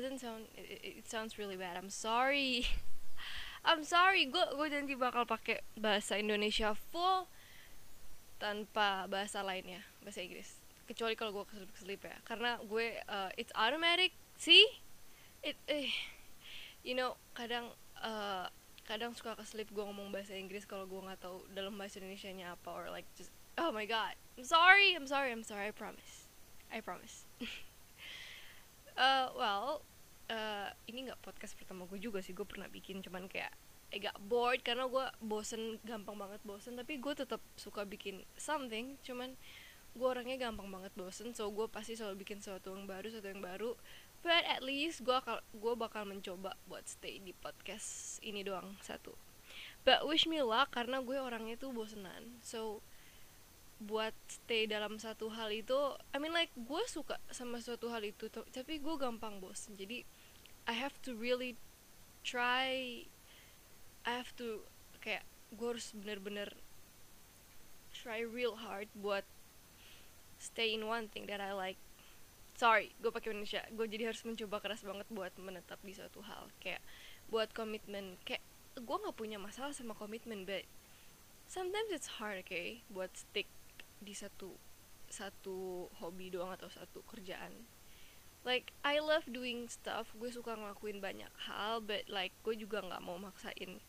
doesn't sound it, it sounds really bad. I'm sorry. I'm sorry. Gue gue nanti bakal pakai bahasa Indonesia full tanpa bahasa lainnya bahasa Inggris. Kecuali kalau gue keselip keselip ya. Karena gue uh, it's automatic. See? It eh you know kadang uh, kadang suka keselip gue ngomong bahasa Inggris kalau gue nggak tahu dalam bahasa Indonesia nya apa or like just oh my god. I'm sorry. I'm sorry. I'm sorry. I promise. I promise. Uh, well uh, ini nggak podcast pertama gue juga sih gue pernah bikin cuman kayak agak bored karena gue bosen gampang banget bosen tapi gue tetap suka bikin something cuman gue orangnya gampang banget bosen so gue pasti selalu bikin sesuatu yang baru sesuatu yang baru but at least gue bakal gue bakal mencoba buat stay di podcast ini doang satu. But wish me luck karena gue orangnya tuh bosenan so buat stay dalam satu hal itu I mean like gue suka sama suatu hal itu tapi gue gampang bosen jadi I have to really try I have to kayak gue harus bener-bener try real hard buat stay in one thing that I like. Sorry gue pakai Indonesia. Gue jadi harus mencoba keras banget buat menetap di suatu hal. Kayak buat komitmen. Kayak gue nggak punya masalah sama komitmen but sometimes it's hard okay buat stick di satu satu hobi doang atau satu kerjaan like I love doing stuff. Gue suka ngelakuin banyak hal but like gue juga nggak mau maksain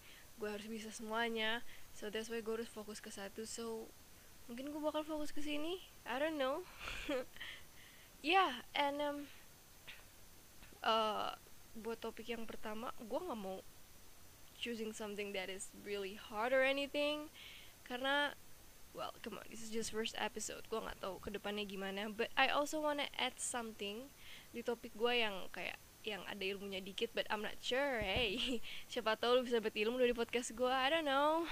gue harus bisa semuanya. So that's why gue harus fokus ke satu. So mungkin gue bakal fokus ke sini. I don't know. Yeah and um uh, buat topik yang pertama gue nggak mau choosing something that is really hard or anything. Karena well come on this is just first episode. Gue nggak tahu ke depannya gimana. But I also wanna add something di topik gue yang kayak yang ada ilmunya dikit but I'm not sure hey. Siapa tahu lu bisa dapat ilmu dari podcast gue I don't know.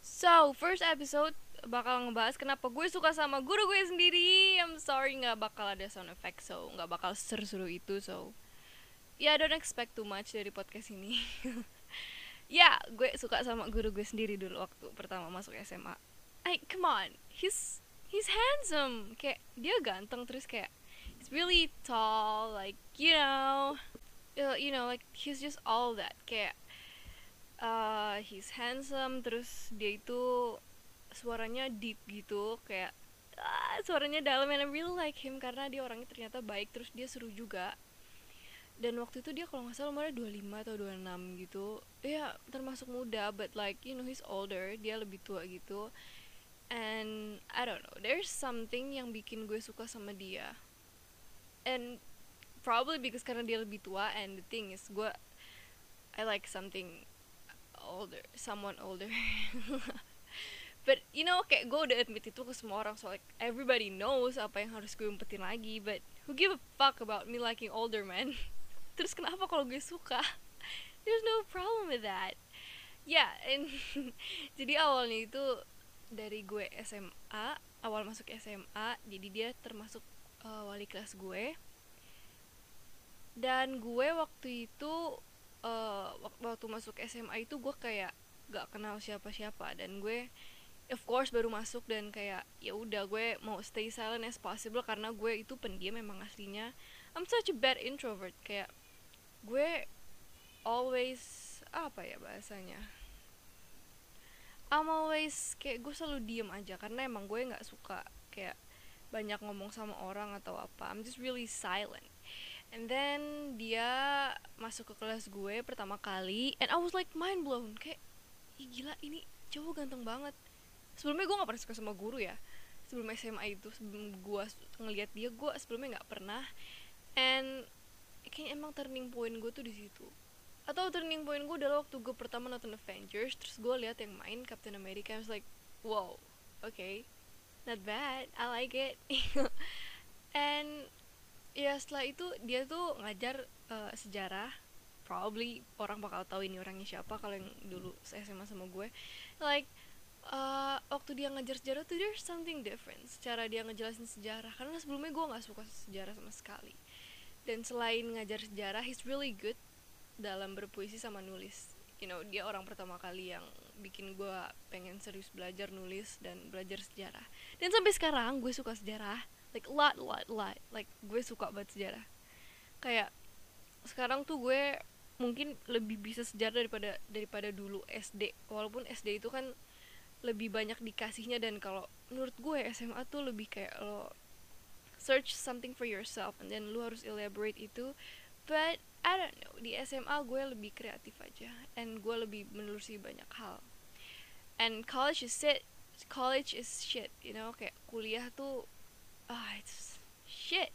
So first episode bakal ngebahas kenapa gue suka sama guru gue sendiri. I'm sorry nggak bakal ada sound effect so nggak bakal seru-seru itu so. Ya yeah, don't expect too much dari podcast ini. Ya yeah, gue suka sama guru gue sendiri dulu waktu pertama masuk SMA Ay, come on he's he's handsome. Kayak dia ganteng terus kayak really tall like you know uh, you know like he's just all that. Kayak uh, he's handsome terus dia itu suaranya deep gitu kayak uh, suaranya dalam and I really like him karena dia orangnya ternyata baik terus dia seru juga. Dan waktu itu dia kalau nggak salah umurnya 25 atau 26 gitu. Ya termasuk muda but like you know he's older dia lebih tua gitu. And I don't know there's something yang bikin gue suka sama dia and probably because karena dia lebih tua and the thing is gue I like something older someone older. But you know kayak gue udah admit itu ke semua orang so like everybody knows apa yang harus gue umpetin lagi but who give a fuck about me liking older man terus kenapa kalau gue suka? There's no problem with that. Ya yeah, and jadi awalnya itu dari gue SMA awal masuk SMA jadi dia termasuk uh, wali kelas gue. Dan gue waktu itu uh, waktu masuk SMA itu gue kayak gak kenal siapa-siapa. Dan gue of course baru masuk dan kayak ya udah gue mau stay silent as possible karena gue itu pendiam memang aslinya. I'm such a bad introvert. Kayak gue always apa ya bahasanya? I'm always kayak gue selalu diem aja karena emang gue nggak suka kayak banyak ngomong sama orang atau apa. I'm just really silent. And then dia masuk ke kelas gue pertama kali and I was like mind blown. Kayak Ih, gila ini cowok ganteng banget. Sebelumnya gue nggak pernah suka sama guru ya. Sebelum SMA itu sebelum gue ngelihat dia gue sebelumnya nggak pernah. And kayaknya emang turning point gue tuh di situ. Atau turning point gue adalah waktu gue pertama nonton Avengers terus gue lihat yang main Captain America I was like wow oke okay, not bad I like it. And ya setelah itu dia tuh ngajar uh, sejarah. Probably orang bakal tahu ini orangnya siapa kalau yang dulu SMA sama gue. Like uh, waktu dia ngajar sejarah tuh there's something different cara dia ngejelasin sejarah. Karena sebelumnya gue nggak suka sejarah sama sekali. Dan selain ngajar sejarah he's really good dalam berpuisi sama nulis. You know dia orang pertama kali yang bikin gue pengen serius belajar nulis dan belajar sejarah dan sampai sekarang gue suka sejarah like lot lot lot like gue suka banget sejarah. Kayak sekarang tuh gue mungkin lebih bisa sejarah daripada daripada dulu SD walaupun SD itu kan lebih banyak dikasihnya dan kalau menurut gue SMA tuh lebih kayak lo search something for yourself and then lu harus elaborate itu. But I don't know di SMA gue lebih kreatif aja and gue lebih menelusuri banyak hal. And college is shit college is shit you know? Kayak kuliah tuh ah it's shit.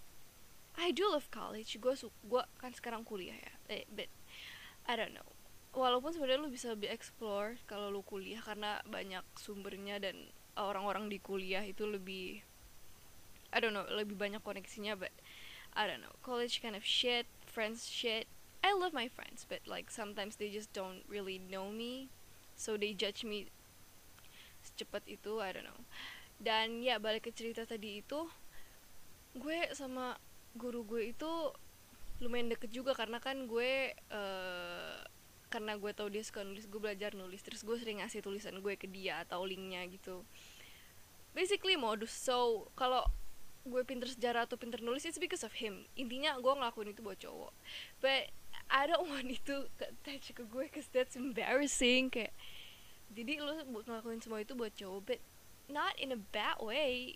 I do love college. Gue su gue kan sekarang kuliah ya. Eh, but I don't know. Walaupun sebenarnya lu bisa lebih explore kalau lu kuliah karena banyak sumbernya dan orang-orang di kuliah itu lebih I don't know lebih banyak koneksinya but I don't know. College kind of shit friends shit. I love my friends but like sometimes they just don't really know me so they judge me secepat itu I don't know. Dan ya balik ke cerita tadi itu gue sama guru gue itu lumayan deket juga karena kan gue uh, karena gue tau dia suka nulis gue belajar nulis terus gue sering ngasih tulisan gue ke dia atau linknya gitu. Basically modus. So kalau gue pinter sejarah atau pinter nulis it's because of him. Intinya gue ngelakuin itu buat cowok. But I don't want itu attach ke gue cause that's embarrassing kayak jadi buat ngelakuin semua itu buat cowok but not in a bad way.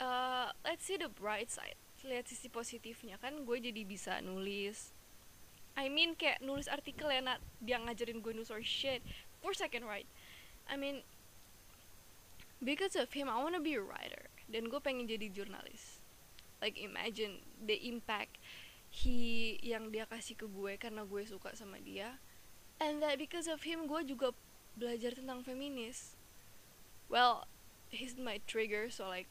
Uh, let's see the bright side. Lihat sisi positifnya. Kan gue jadi bisa nulis. I mean kayak nulis artikel ya not dia ngajarin gue nulis or shit. For second right? I mean because of him I wanna be a writer. Dan gue pengen jadi jurnalis. Like imagine the impact he yang dia kasih ke gue karena gue suka sama dia. And that because of him gue juga belajar tentang feminis. Well he's my trigger so like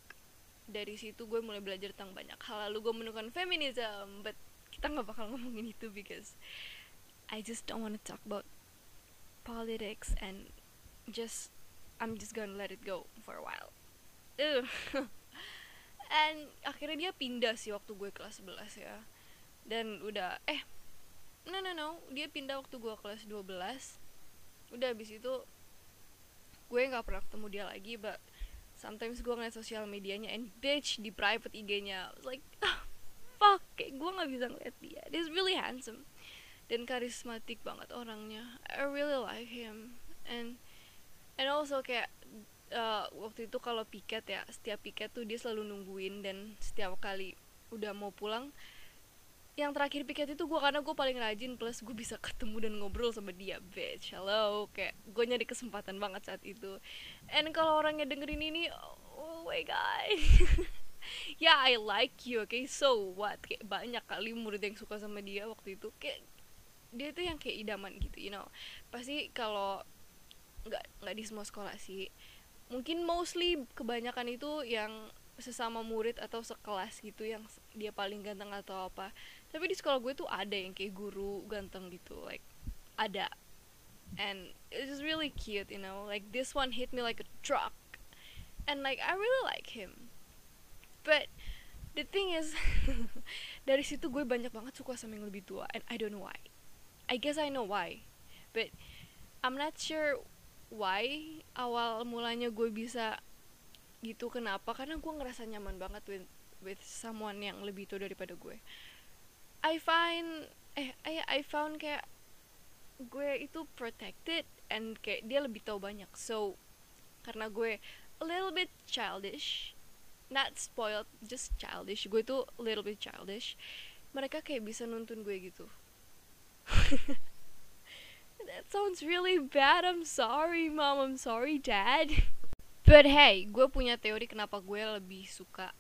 dari situ gue mulai belajar tentang banyak hal. Lalu gue menemukan feminism but kita nggak bakal ngomongin itu because I just don't want to talk about politics and just I'm just gonna let it go for a while. And akhirnya dia pindah sih waktu gue kelas 11 ya. Dan udah eh no no no dia pindah waktu gue kelas 12 udah abis itu gue nggak pernah ketemu dia lagi but sometimes gue ngeliat sosial medianya and bitch di private IG-nya like oh, fuck. Kayak gue nggak bisa ngeliat dia. He's really handsome dan karismatik banget orangnya. I really like him. And and also kayak uh, waktu itu kalau piket ya setiap piket tuh dia selalu nungguin dan setiap kali udah mau pulang yang terakhir piket itu gue karena gue paling rajin plus gue bisa ketemu dan ngobrol sama dia bitch. Hello kayak gue nyari kesempatan banget saat itu. And kalau orangnya dengerin ini oh my god ya yeah, I like you okay? so what? Kayak banyak kali murid yang suka sama dia waktu itu. Kayak dia tuh yang kayak idaman gitu you know. Pasti kalau nggak nggak di semua sekolah sih. Mungkin mostly kebanyakan itu yang sesama murid atau sekelas gitu yang dia paling ganteng atau apa tapi di sekolah gue tuh ada yang kayak guru ganteng gitu like ada. And it's really cute you know? Like this one hit me like a truck. And like I really like him. But the thing is dari situ gue banyak banget suka sama yang lebih tua. And I don't know why. I guess I know why. But I'm not sure why awal mulanya gue bisa gitu kenapa. Karena gue ngerasa nyaman banget with with someone yang lebih tua daripada gue I find eh I I found kayak gue itu protected and kayak dia lebih tahu banyak. So karena gue a little bit childish not spoiled just childish. Gue tuh a little bit childish. Mereka kayak bisa nuntun gue gitu. That sounds really bad. I'm sorry mom. I'm sorry dad. But hey gue punya teori kenapa gue lebih suka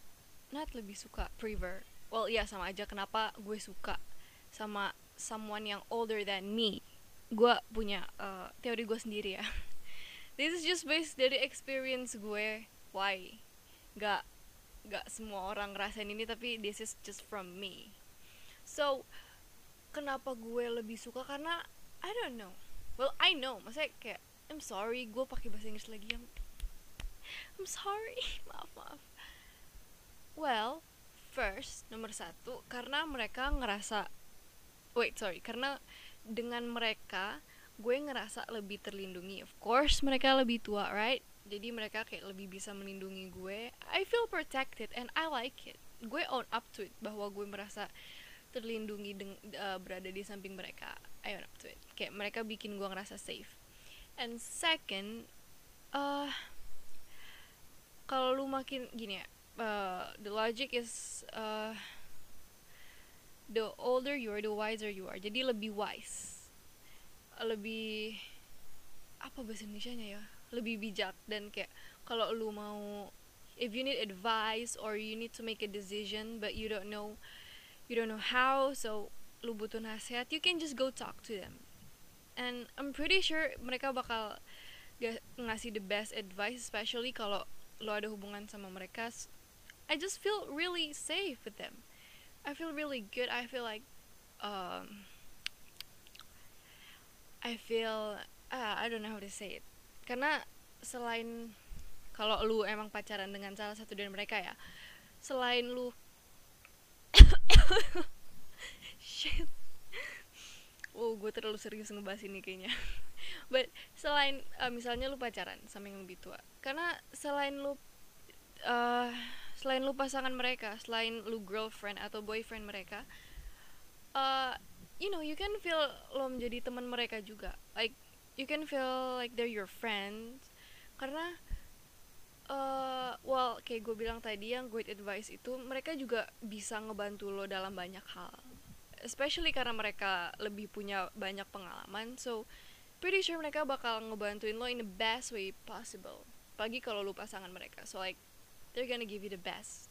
not lebih suka prefer well iya sama aja kenapa gue suka sama someone yang older than me. Gue punya uh, teori gue sendiri ya. This is just based dari experience gue. Why? Gak gak semua orang ngerasain ini tapi this is just from me. So kenapa gue lebih suka? Karena I don't know. Well I know. Maksudnya kayak I'm sorry gue pakai bahasa Inggris lagi yang I'm sorry maaf maaf. Well first nomor satu karena mereka ngerasa wait sorry karena dengan mereka gue ngerasa lebih terlindungi. Of course mereka lebih tua right? Jadi mereka kayak lebih bisa melindungi gue. I feel protected and I like it. Gue own up to it bahwa gue merasa terlindungi deng uh, berada di samping mereka. I own up to it. Kayak mereka bikin gue ngerasa safe. And second uh, kalau lu makin gini ya uh, the logic is uh, the older you are the wiser you are. Jadi lebih wise. Lebih apa bahasa Indonesia nya ya? Lebih bijak dan kayak kalau lu mau if you need advice or you need to make a decision but you don't know you don't know how so lu butuh nasihat you can just go talk to them. And I'm pretty sure mereka bakal ngasih the best advice especially kalau lo ada hubungan sama mereka I just feel really safe with them. I feel really good. I feel like um, I feel uh, I don't know how to say it. Karena selain kalau lu emang pacaran dengan salah satu dari mereka ya selain lu shit. Wow gue terlalu serius ngebahas ini kayaknya. But selain uh, misalnya lu pacaran sama yang lebih tua. Karena selain lu uh, selain lu pasangan mereka selain lu girlfriend atau boyfriend mereka uh, you know you can feel lo menjadi teman mereka juga. Like you can feel like they're your friends. Karena uh, well kayak gue bilang tadi yang great advice itu mereka juga bisa ngebantu lo dalam banyak hal. Especially karena mereka lebih punya banyak pengalaman. So pretty sure mereka bakal ngebantuin lo in the best way possible. Pagi kalau lo pasangan mereka. So like they're gonna give you the best.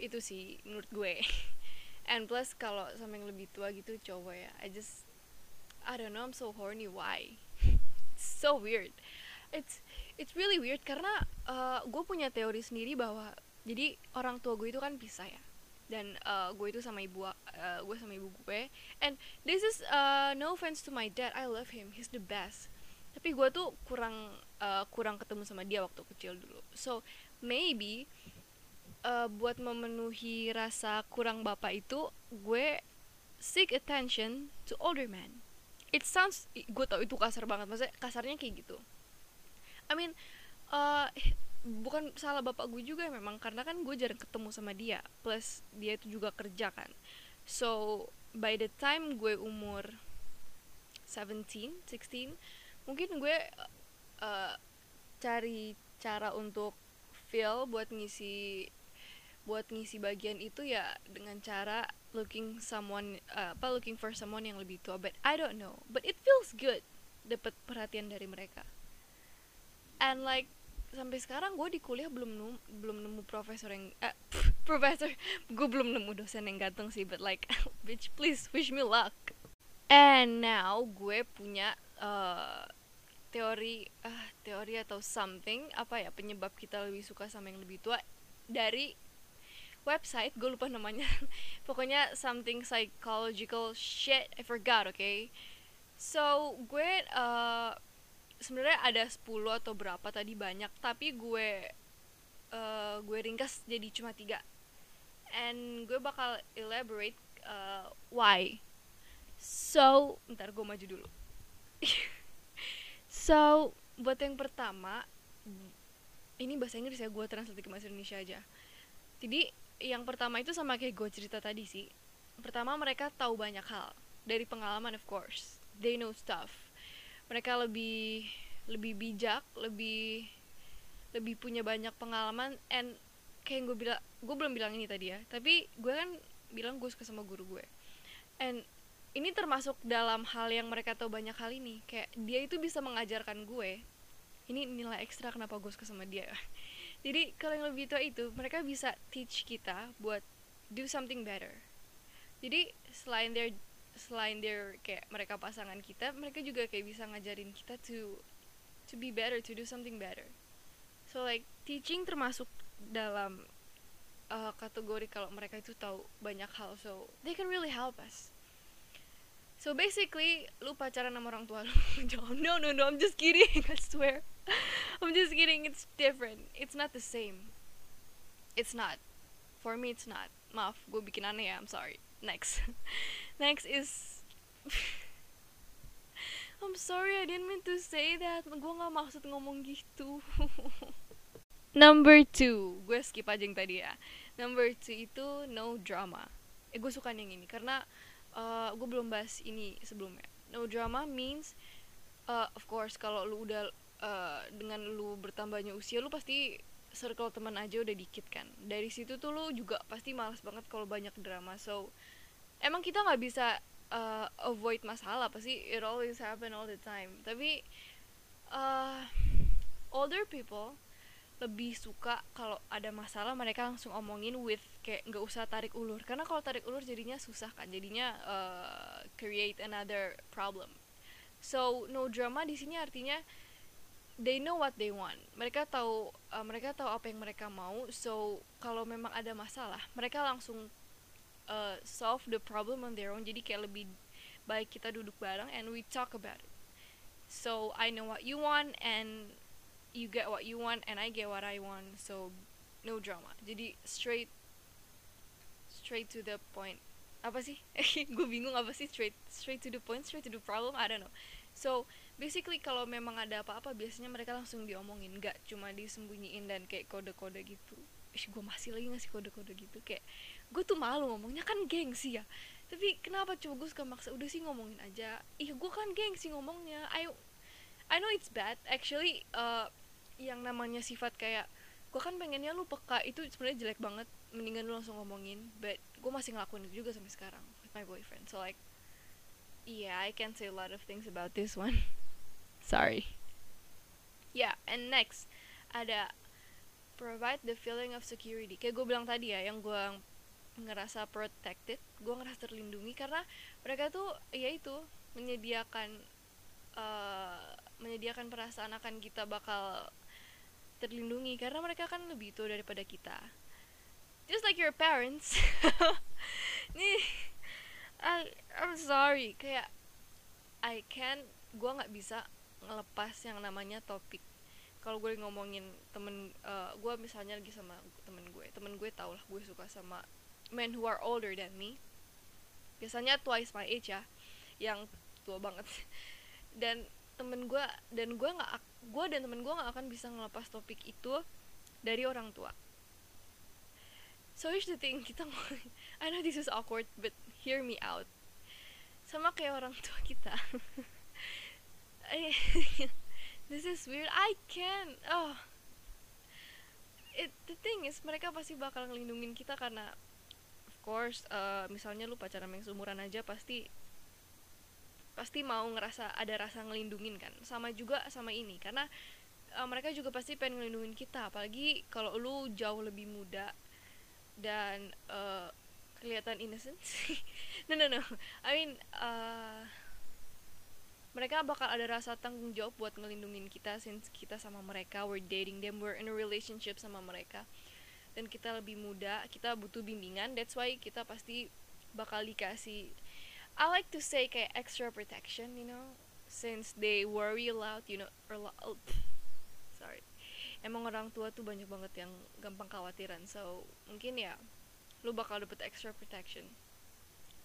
Itu sih menurut gue. And plus kalau sama yang lebih tua gitu cowok ya I just I don't know I'm so horny why? So weird. It's it's really weird karena uh, gue punya teori sendiri bahwa jadi orang tua gue itu kan pisah ya dan uh, gue itu sama ibu uh, gue sama ibu gue and this is uh, no offense to my dad I love him he's the best. Tapi gue tuh kurang uh, kurang ketemu sama dia waktu kecil dulu. So maybe uh, buat memenuhi rasa kurang bapak itu gue seek attention to older men it sounds gue tau itu kasar banget maksudnya kasarnya kayak gitu. I mean uh, bukan salah bapak gue juga memang karena kan gue jarang ketemu sama dia plus dia itu juga kerja kan. So by the time gue umur 17 16 mungkin gue uh, cari cara untuk feel buat ngisi buat ngisi bagian itu ya dengan cara looking someone uh, apa looking for someone yang lebih tua. But I don't know. But it feels good dapat perhatian dari mereka. And like sampai sekarang gue di kuliah belum nemu, belum nemu profesor yang eh, profesor. Gue belum nemu dosen yang ganteng sih but like bitch please wish me luck. And now gue punya uh, teori uh, teori atau something apa ya penyebab kita lebih suka sama yang lebih tua dari website gue lupa namanya. Pokoknya something psychological shit I forgot okay? So gue uh, sebenarnya ada 10 atau berapa tadi banyak tapi gue uh, gue ringkas jadi cuma tiga. And gue bakal elaborate uh, why. So ntar gue maju dulu so buat yang pertama ini bahasa Inggris ya gue translate ke bahasa Indonesia aja. Jadi yang pertama itu sama kayak gue cerita tadi sih. Pertama mereka tahu banyak hal. Dari pengalaman of course. They know stuff. Mereka lebih lebih bijak lebih lebih punya banyak pengalaman. And kayak yang gue bilang gue belum bilang ini tadi ya. Tapi gue kan bilang gue suka sama guru gue and ini termasuk dalam hal yang mereka tahu banyak hal ini. Kayak dia itu bisa mengajarkan gue. Ini nilai ekstra kenapa gue suka sama dia. Jadi kalau yang lebih tua itu mereka bisa teach kita buat do something better. Jadi selain their selain dia kayak mereka pasangan kita mereka juga kayak bisa ngajarin kita to to be better to do something better. So like teaching termasuk dalam uh, kategori kalau mereka itu tahu banyak hal. So they can really help us so basically lu pacaran sama orang tua lu. No no no I'm just kidding I swear. I'm just kidding it's different. It's not the same. It's not. For me it's not. Maaf gue bikin aneh ya I'm sorry. Next. Next is I'm sorry I didn't mean to say that. Gue nggak maksud ngomong gitu. Number two. Gue skip aja yang tadi ya. Number two itu no drama. Eh gue suka yang ini karena uh, gue belum bahas ini sebelumnya. No drama means uh, of course kalau lu udah uh, dengan lu bertambahnya usia lu pasti circle teman aja udah dikit kan. Dari situ tuh lu juga pasti malas banget kalau banyak drama. So emang kita nggak bisa uh, avoid masalah pasti it always happen all the time. Tapi uh, older people lebih suka kalau ada masalah mereka langsung omongin with kayak nggak usah tarik ulur. Karena kalau tarik ulur jadinya susah kan jadinya uh, create another problem. So no drama di sini artinya they know what they want. Mereka tahu uh, mereka tahu apa yang mereka mau. So kalau memang ada masalah mereka langsung uh, solve the problem on their own. Jadi kayak lebih baik kita duduk bareng and we talk about it. So I know what you want and you get what you want and I get what I want. So no drama. Jadi straight straight to the point. Apa sih? Gue bingung apa sih straight straight to the point straight to the problem? I don't know. So basically kalau memang ada apa-apa biasanya mereka langsung diomongin. Nggak cuma disembunyiin dan kayak kode-kode gitu. Gue masih lagi ngasih kode-kode gitu. Kayak gue tuh malu ngomongnya. Kan gengsi ya. Tapi kenapa coba gue suka maksa? Udah sih ngomongin aja. Ih gue kan gengsi ngomongnya. I I know it's bad. Actually uh, yang namanya sifat kayak gue kan pengennya lu peka. Itu sebenarnya jelek banget mendingan lu langsung ngomongin but gue masih ngelakuin itu juga sampai sekarang with my boyfriend. So like yeah I can say a lot of things about this one. Sorry. Yeah and next ada provide the feeling of security. Kayak gue bilang tadi ya yang gue ngerasa protected gue ngerasa terlindungi karena mereka tuh ya itu menyediakan uh, menyediakan perasaan akan kita bakal terlindungi karena mereka kan lebih tua daripada kita just like your parents. Nih I I'm sorry. Kayak I can gue nggak bisa ngelepas yang namanya topik. Kalau gue ngomongin temen uh, gue misalnya lagi sama temen gue temen gue tau lah gue suka sama men who are older than me. Biasanya twice my age ya yang tua banget. Dan temen gue dan gue nggak gue dan temen gue nggak akan bisa ngelepas topik itu dari orang tua so here's the thing kita I know this is awkward but hear me out. Sama kayak orang tua kita. This is weird. I can oh. It the thing is mereka pasti bakal ngelindungin kita karena of course uh, misalnya lu pacaran yang seumuran aja pasti pasti mau ngerasa ada rasa ngelindungin kan. Sama juga sama ini karena uh, mereka juga pasti pengen ngelindungin kita. Apalagi kalau lu jauh lebih muda dan uh, kelihatan innocent no no no. I mean uh, mereka bakal ada rasa tanggung jawab buat ngelindungin kita since kita sama mereka we're dating them we're in a relationship sama mereka. Dan kita lebih muda kita butuh bimbingan that's why kita pasti bakal dikasih I like to say kayak extra protection you know? Since they worry a lot you know oh, sorry emang orang tua tuh banyak banget yang gampang khawatiran. So mungkin ya lu bakal dapet extra protection.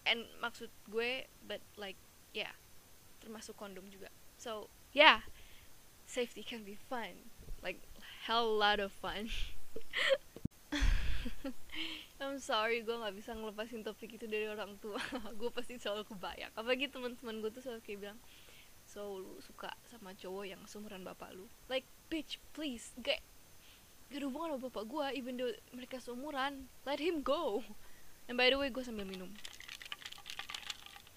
And maksud gue but like yeah termasuk kondom juga. So yeah safety can be fun. Like hell lot of fun. I'm sorry gue nggak bisa ngelepasin topik itu dari orang tua. Gue pasti selalu kebayang. Apalagi teman-teman gue tuh selalu kayak bilang so lu suka sama cowok yang seumuran bapak lu. Like bitch please gak gak hubungan sama bapak gue even though mereka seumuran let him go. And by the way gue sambil minum.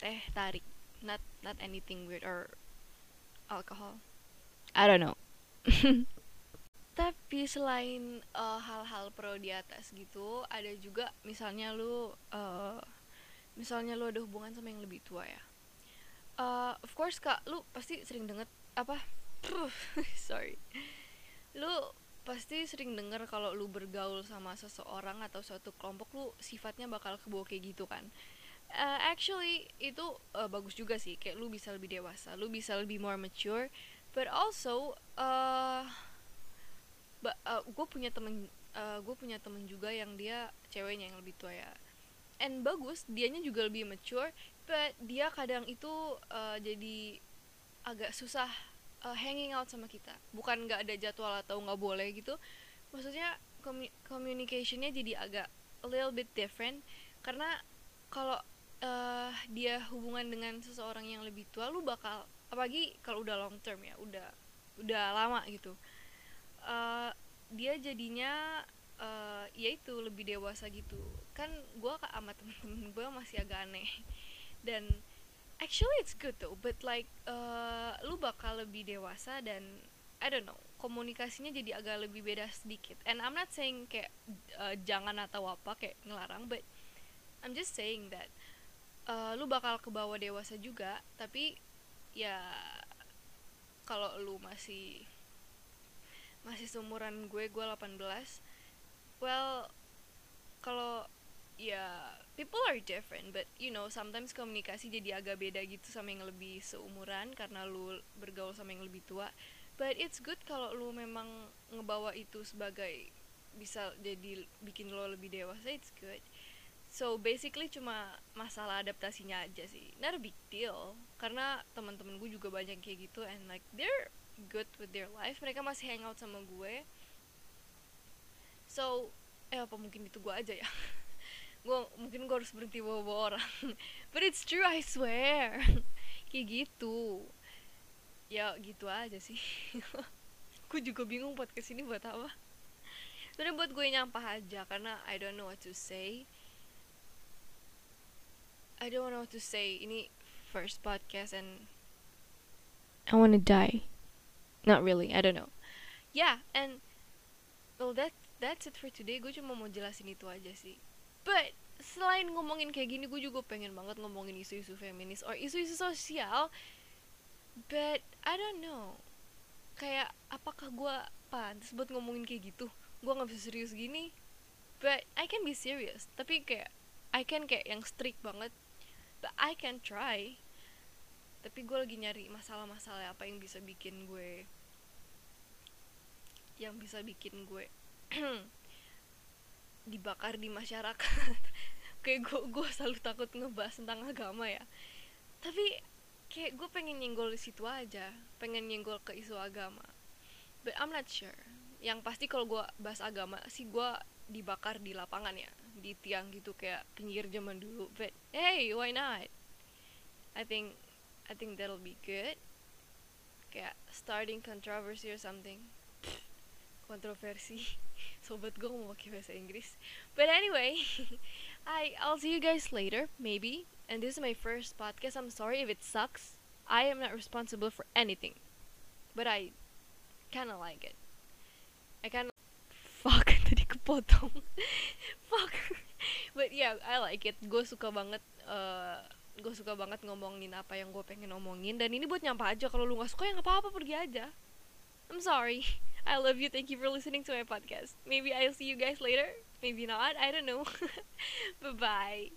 Teh tarik not not anything weird or alcohol. I don't know. Tapi selain uh, hal-hal pro di atas gitu ada juga misalnya lu uh, misalnya lu ada hubungan sama yang lebih tua ya uh, of course kak lu pasti sering denger apa? Sorry. Lu pasti sering dengar kalau lu bergaul sama seseorang atau suatu kelompok lu sifatnya bakal kebawa kayak gitu kan? Uh, actually itu uh, bagus juga sih. Kayak lu bisa lebih dewasa lu bisa lebih more mature. But also uh, uh, gue punya temen uh, gue punya temen juga yang dia ceweknya yang lebih tua ya. And bagus dianya juga lebih mature but dia kadang itu uh, jadi agak susah uh, hanging out sama kita. Bukan nggak ada jadwal atau nggak boleh gitu. Maksudnya communicationnya jadi agak a little bit different. Karena kalau uh, dia hubungan dengan seseorang yang lebih tua lu bakal apalagi kalau udah long term ya udah udah lama gitu uh, dia jadinya uh, ya itu lebih dewasa gitu. Kan gue sama temen-temen gue masih agak aneh dan actually it's good though but like uh, lu bakal lebih dewasa dan I don't know komunikasinya jadi agak lebih beda sedikit. And I'm not saying kayak uh, jangan atau apa kayak ngelarang but I'm just saying that uh, lu bakal ke bawah dewasa juga tapi ya kalau lu masih masih seumuran gue gue 18 well kalau ya people are different but you know sometimes komunikasi jadi agak beda gitu sama yang lebih seumuran karena lu bergaul sama yang lebih tua. But it's good kalau lu memang ngebawa itu sebagai bisa jadi bikin lo lebih dewasa it's good. So basically cuma masalah adaptasinya aja sih. Not a big deal karena teman-teman gue juga banyak kayak gitu and like they're good with their life. Mereka masih hangout sama gue. So eh apa mungkin itu gue aja ya gue mungkin gue harus berhenti bawa bawa orang. But it's true I swear. Kayak gitu. Ya gitu aja sih. Gue juga bingung buat ke sini buat apa. Sebenarnya buat gue nyampah aja karena I don't know what to say. I don't know what to say. Ini first podcast and I wanna die. Not really I don't know. Yeah and well that that's it for today. Gue cuma mau jelasin itu aja sih but selain ngomongin kayak gini gue juga pengen banget ngomongin isu-isu feminis or isu-isu sosial. But I don't know. Kayak apakah gue pantas buat ngomongin kayak gitu? Gue nggak bisa serius gini. But I can be serious. Tapi kayak I can kayak yang strict banget. But I can try. Tapi gue lagi nyari masalah-masalah apa yang bisa bikin gue yang bisa bikin gue dibakar di masyarakat. Kayak gue gue selalu takut ngebahas tentang agama ya. Tapi kayak gue pengen nyenggol di situ aja pengen nyenggol ke isu agama. But I'm not sure. Yang pasti kalau gue bahas agama sih gue dibakar di lapangan ya di tiang gitu kayak pinggir zaman dulu. But hey why not? I think I think that'll be good. Kayak starting controversy or something. Kontroversi sobat gue mau pakai bahasa Inggris but anyway I I'll see you guys later maybe and this is my first podcast. I'm sorry if it sucks. I am not responsible for anything, but I kind of like it. I kind of fuck tadi kepotong. fuck. but yeah, I like it. Gue suka banget. Uh, gue suka banget ngomongin apa yang gue pengen ngomongin dan ini buat nyampah aja kalau lu nggak suka ya nggak apa-apa pergi aja I'm sorry. I love you. Thank you for listening to my podcast. Maybe I'll see you guys later. Maybe not. I don't know. Bye bye